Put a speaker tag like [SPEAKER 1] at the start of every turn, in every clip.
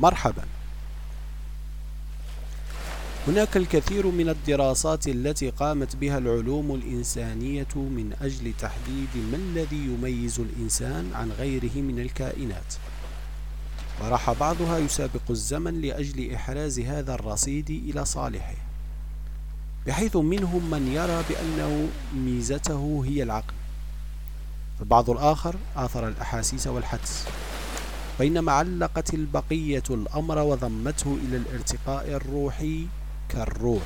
[SPEAKER 1] مرحبا. هناك الكثير من الدراسات التي قامت بها العلوم الإنسانية من أجل تحديد ما الذي يميز الإنسان عن غيره من الكائنات. وراح بعضها يسابق الزمن لأجل إحراز هذا الرصيد إلى صالحه بحيث منهم من يرى بأنه ميزته هي العقل. البعض الآخر آثر الأحاسيس والحدس. بينما علقت البقية الأمر وضمته إلى الارتقاء الروحي كالروح.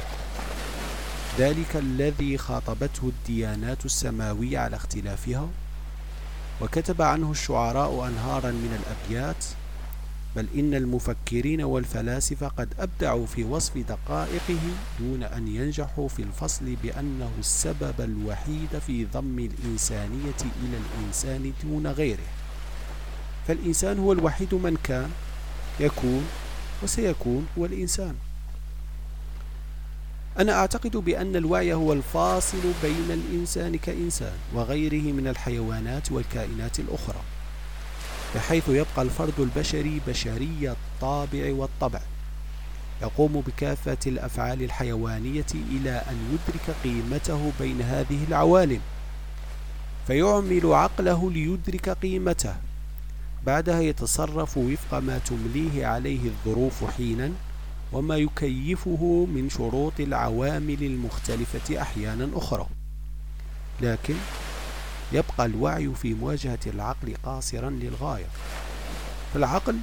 [SPEAKER 1] ذلك الذي خاطبته الديانات السماوية على اختلافها وكتب عنه الشعراء أنهارا من الأبيات بل إن المفكرين والفلاسفة قد أبدعوا في وصف دقائقه دون أن ينجحوا في الفصل بأنه السبب الوحيد في ضم الإنسانية إلى الإنسان دون غيره. فالإنسان هو الوحيد من كان يكون وسيكون هو الإنسان. أنا أعتقد بأن الوعي هو الفاصل بين الإنسان كإنسان وغيره من الحيوانات والكائنات الأخرى بحيث يبقى الفرد البشري بشري الطابع والطبع يقوم بكافة الأفعال الحيوانية إلى أن يدرك قيمته بين هذه العوالم فيعمل عقله ليدرك قيمته. بعدها يتصرف وفق ما تمليه عليه الظروف حينا وما يكيفه من شروط العوامل المختلفة أحيانا أخرى. لكن يبقى الوعي في مواجهة العقل قاصرا للغاية. فالعقل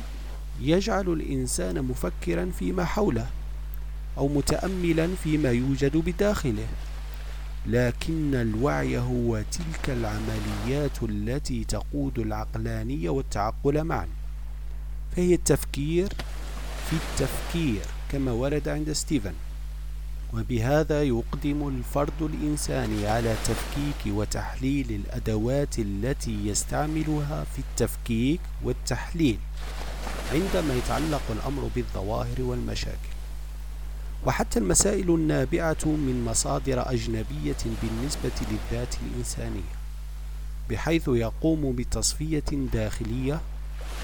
[SPEAKER 1] يجعل الإنسان مفكرا فيما حوله أو متأملا فيما يوجد بداخله. لكن الوعي هو تلك العمليات التي تقود العقلانية والتعقل معا. فهي التفكير في التفكير كما ورد عند ستيفن. وبهذا يقدم الفرد الإنساني على تفكيك وتحليل الأدوات التي يستعملها في التفكيك والتحليل عندما يتعلق الأمر بالظواهر والمشاكل. وحتى المسائل النابعة من مصادر أجنبية بالنسبة للذات الإنسانية بحيث يقوم بتصفية داخلية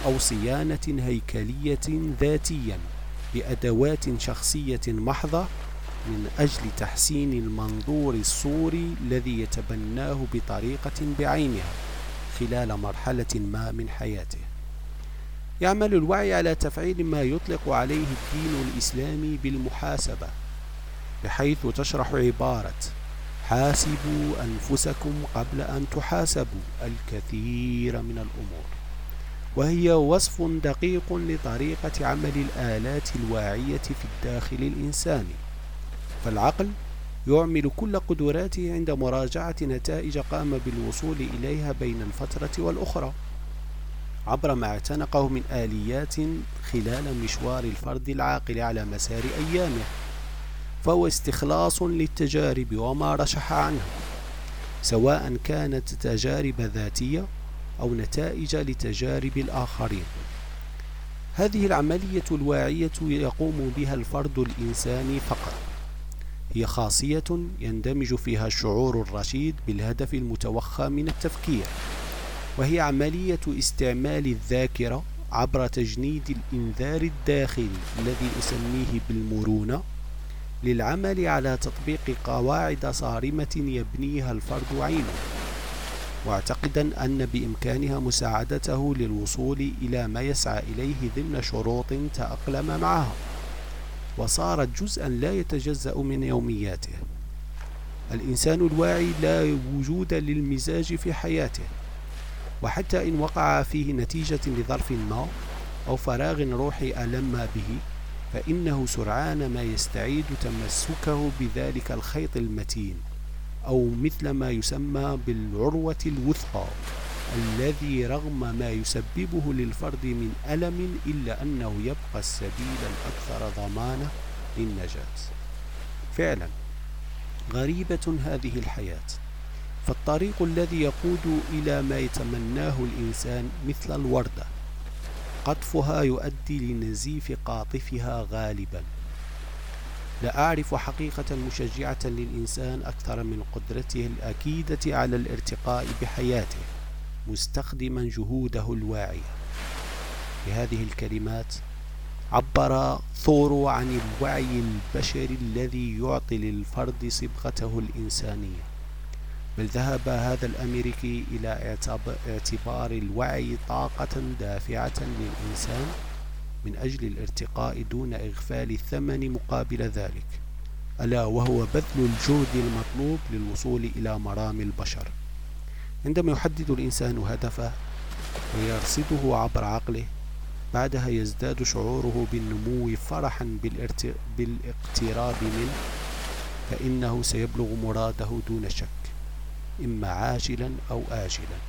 [SPEAKER 1] أو صيانة هيكلية ذاتيا بأدوات شخصية محضة من أجل تحسين المنظور الصوري الذي يتبناه بطريقة بعينها خلال مرحلة ما من حياته. يعمل الوعي على تفعيل ما يطلق عليه الدين الإسلامي بالمحاسبة بحيث تشرح عبارة حاسبوا أنفسكم قبل أن تحاسبوا الكثير من الأمور. وهي وصف دقيق لطريقة عمل الآلات الواعية في الداخل الإنساني فالعقل يعمل كل قدراته عند مراجعة نتائج قام بالوصول إليها بين الفترة والأخرى. عبر ما اعتنقه من آليات خلال مشوار الفرد العاقل على مسار أيامه فهو استخلاص للتجارب وما رشح عنها سواء كانت تجارب ذاتية أو نتائج لتجارب الآخرين. هذه العملية الواعية يقوم بها الفرد الإنساني فقط. هي خاصية يندمج فيها الشعور الرشيد بالهدف المتوخى من التفكير. وهي عملية استعمال الذاكرة عبر تجنيد الإنذار الداخلي الذي أسميه بالمرونة للعمل على تطبيق قواعد صارمة يبنيها الفرد عينه واعتقدا أن بإمكانها مساعدته للوصول إلى ما يسعى إليه ضمن شروط تأقلم معها وصارت جزءا لا يتجزأ من يومياته. الإنسان الواعي لا وجود للمزاج في حياته. وحتى إن وقع فيه نتيجة لظرف ما أو فراغ روحي ألم به فإنه سرعان ما يستعيد تمسكه بذلك الخيط المتين أو مثل ما يسمى بالعروة الوثقى الذي رغم ما يسببه للفرد من ألم إلا أنه يبقى السبيل الأكثر ضمانة للنجاة. فعلا غريبة هذه الحياة. فالطريق الذي يقود إلى ما يتمناه الإنسان مثل الوردة. قطفها يؤدي لنزيف قاطفها غالبا. لا أعرف حقيقة مشجعة للإنسان أكثر من قدرته الأكيدة على الارتقاء بحياته مستخدما جهوده الواعية. بهذه الكلمات عبر ثورو عن الوعي البشري الذي يعطي للفرد صبغته الإنسانية. بل ذهب هذا الأمريكي إلى اعتبار الوعي طاقة دافعة للإنسان من أجل الارتقاء دون إغفال الثمن مقابل ذلك ألا وهو بذل الجهد المطلوب للوصول إلى مرام البشر. عندما يحدد الإنسان هدفه ويرصده عبر عقله بعدها يزداد شعوره بالنمو فرحا بالإقتراب منه فإنه سيبلغ مراده دون شك. إما عاجلا أو آجلا.